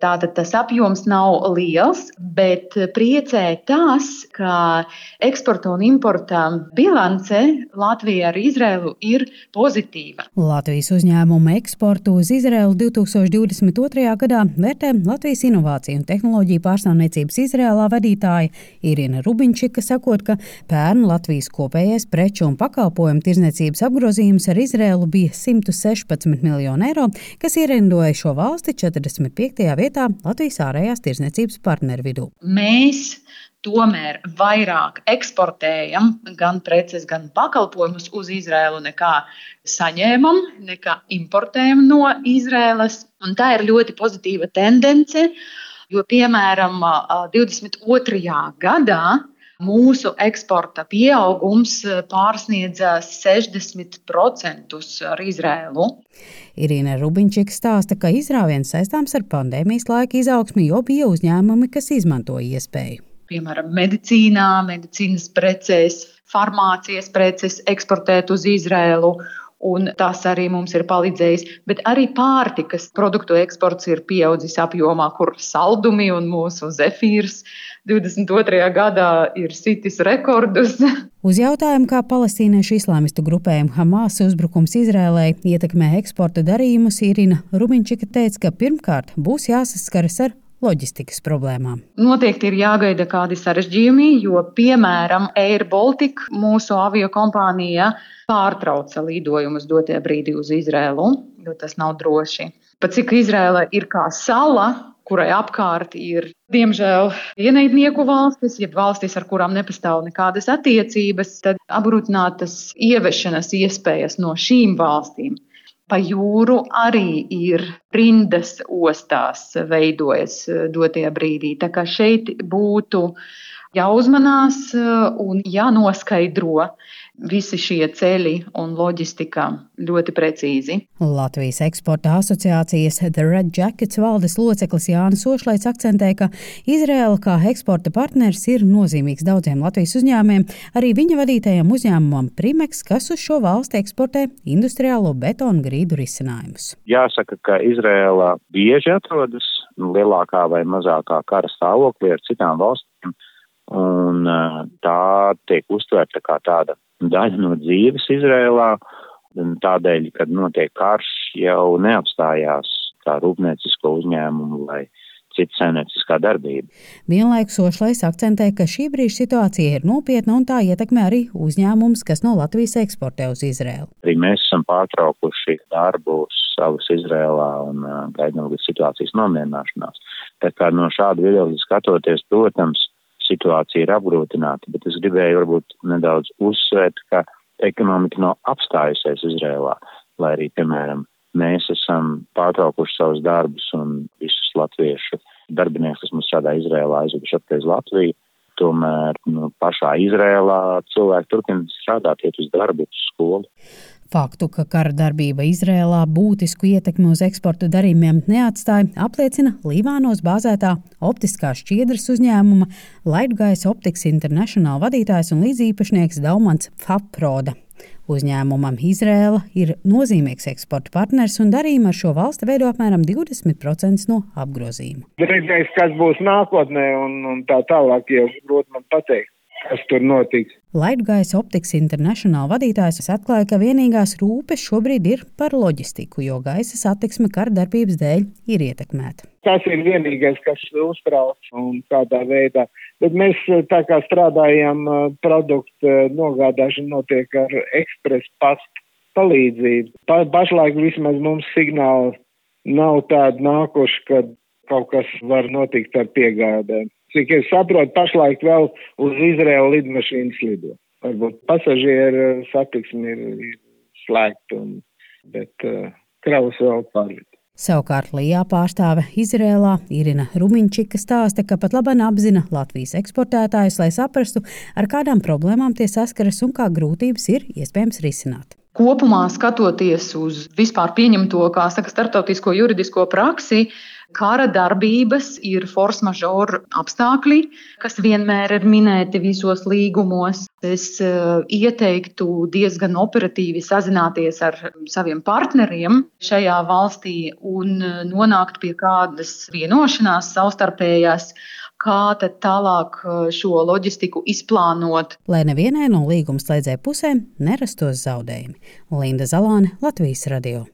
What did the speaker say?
Tātad tas apjoms nav liels, bet priecē tas, ka eksporta un importa bilance Latvijā ar Izraelu ir pozitīva. Latvijas uzņēmuma eksportu uz Izraelu 2022. gadā vērtē Latvijas Innovāciju un tehnoloģiju pārstāvniecības Izrēlā vadītāja Irina Rubinčika, sakot, ka pērn Latvijas kopējais preču un pakalpojumu tirzniecības apgrozījums ar Izraelu bija 116 miljoni eiro, kas ierindoja šo valsti 45. vietā vietā Latvijas ārējās tirzniecības partneru vidū. Mēs tomēr vairāk eksportējam gan preces, gan pakalpojumus uz Izraēlu nekā saņēmam, nekā importējam no Izraēlas. Un tā ir ļoti pozitīva tendence, jo piemēram 22. gadā mūsu eksporta pieaugums eh, pārsniedza 60% ar Izrēlu. Irīna Rubinčika stāsta, ka izrāviens saistāms ar pandēmijas laika izaugsmi, jo bija uzņēmumi, kas izmantoja iespēju. Piemēram, medicīnā, medicīnas preces, farmācijas preces eksportēt uz Izrēlu un tas arī mums ir palīdzējis. Bet arī pārtikas produktu eksports ir pieaudzis apjomā, kur saldumi un mūsu zefīrs 22. gadā ir sitis rekordus. Uz jautājumu, kā palestīniešu islāmistu grupējumu Hamas uzbrukums Izrēlē ietekmē eksporta darījumus, Irina Rubiņčika teica, ka pirmkārt būs jāsaskaras ar loģistikas problēmām. Noteikti ir jāgaida kādi sarežģījumi, jo, piemēram, Air Baltica, mūsu avio kompānija, pārtrauca lidojumus dotie brīdī uz Izrēlu, jo tas nav droši. Pat cik Izrēla ir kā sala, kurai apkārt ir, diemžēl, ienaidnieku valstis, jeb valstis, ar kurām nepastāv nekādas attiecības, tad apgrūtinātas ieviešanas iespējas no šīm valstīm pa jūru arī ir rindas ostās veidojas eh, dotajā brīdī. Tā kā šeit būtu jāuzmanās eh, un jānoskaidro, visi šie ceļi un loģistika ļoti precīzi. Latvijas eksporta asociācijas The Red Jackets valdes loceklis Jānis Ošlaits akcentē, ka Izraela kā eksporta partners ir nozīmīgs daudziem Latvijas uzņēmumiem, arī viņa vadītajam uzņēmumam Primex, kas uz šo valsti eksportē industriālo betonu grīdu risinājumus. Jāsaka, ka Izraela bieži atrodas lielākā vai mazākā kara stāvoklī ar citām valstīm un tā tiek uztverta kā tāda daļa no dzīves Izrēlā. Tādēļ, kad notiek karš, jau neapstājās kā rūpniecisko uzņēmumu vai cita saimnieciskā darbība. Vienlaikus Ošlais akcentē, ka šī brīža situācija ir nopietna un tā ietekmē arī uzņēmumus, kas no Latvijas eksportē uz Izrēlu. Arī mēs esam pārtraukuši darbu savus Izrēlā un gaidām līdz situācijas nomierināšanās. Tā kā no šāda viedokļa skatoties, protams, situācija ir apgrūtināta, bet es gribēju varbūt nedaudz uzsvērt, ka ekonomika nav apstājusies Izrēlā, lai arī, piemēram, mēs esam pārtraukuši savus darbus un visus latviešu darbiniekus, kas mums strādā Izrēlā, aizveduši atpakaļ uz Latviju. Tomēr nu, pašā Izrēlā cilvēki turpina strādāt, iet uz darbu, uz skolu. Faktu, ka kara darbība Izrēlā būtisku ietekmi uz eksporta darījumiem neatstāja, apliecina Līvānos bāzētā optiskās šķiedras uzņēmuma Lightgaisa Optics International vadītājs un līdziepašnieks Daumans Faproda. Uzņēmumam Izrēla ir nozīmīgs eksporta partners un darījumi ar šo valsti veido apmēram 20% no apgrozījuma. Redzēs, kas būs nākotnē un, un tā tālāk, jau grūti man pateikt kas tur notiks. Laitgaisa Optics International vadītājs atklāja, ka vienīgās rūpes šobrīd ir par loģistiku, jo gaisa satiksme kara darbības dēļ ir ietekmēta. Tas ir vienīgais, kas uztrauc un kādā veidā. Bet mēs tā kā strādājam, produktu nogādāšana notiek ar ekspresu pastu palīdzību. Pa, pašlaik vismaz mums signāli nav tādi nākuši, kad kaut kas var notikt ar piegādēm. Cik es saprotu, pašlaik vēl uz Izraēlu lidmašīnas lido. Varbūt pasažieru satiksmi ir, ir slēgta, bet uh, kravas vēl pārviet. Savukārt Lijā pārstāve Izrēlā Irina Rumiņčika stāsta, ka pat labi apzina Latvijas eksportētājus, lai saprastu, ar kādām problēmām tie saskaras un kā grūtības ir iespējams risināt. Kopumā skatoties uz vispār pieņemto, kā saka, starptautisko juridisko praksi, Kara darbības ir force majeure apstākļi, kas vienmēr ir minēti visos līgumos. Es uh, ieteiktu diezgan operatīvi sazināties ar saviem partneriem šajā valstī un uh, nonākt pie kādas vienošanās savstarpējās kā tālāk uh, šo loģistiku izplānot. Lai nevienai no līguma slēdzēju pusēm nerastos zaudējumi. Linda Zalāne, Latvijas radio.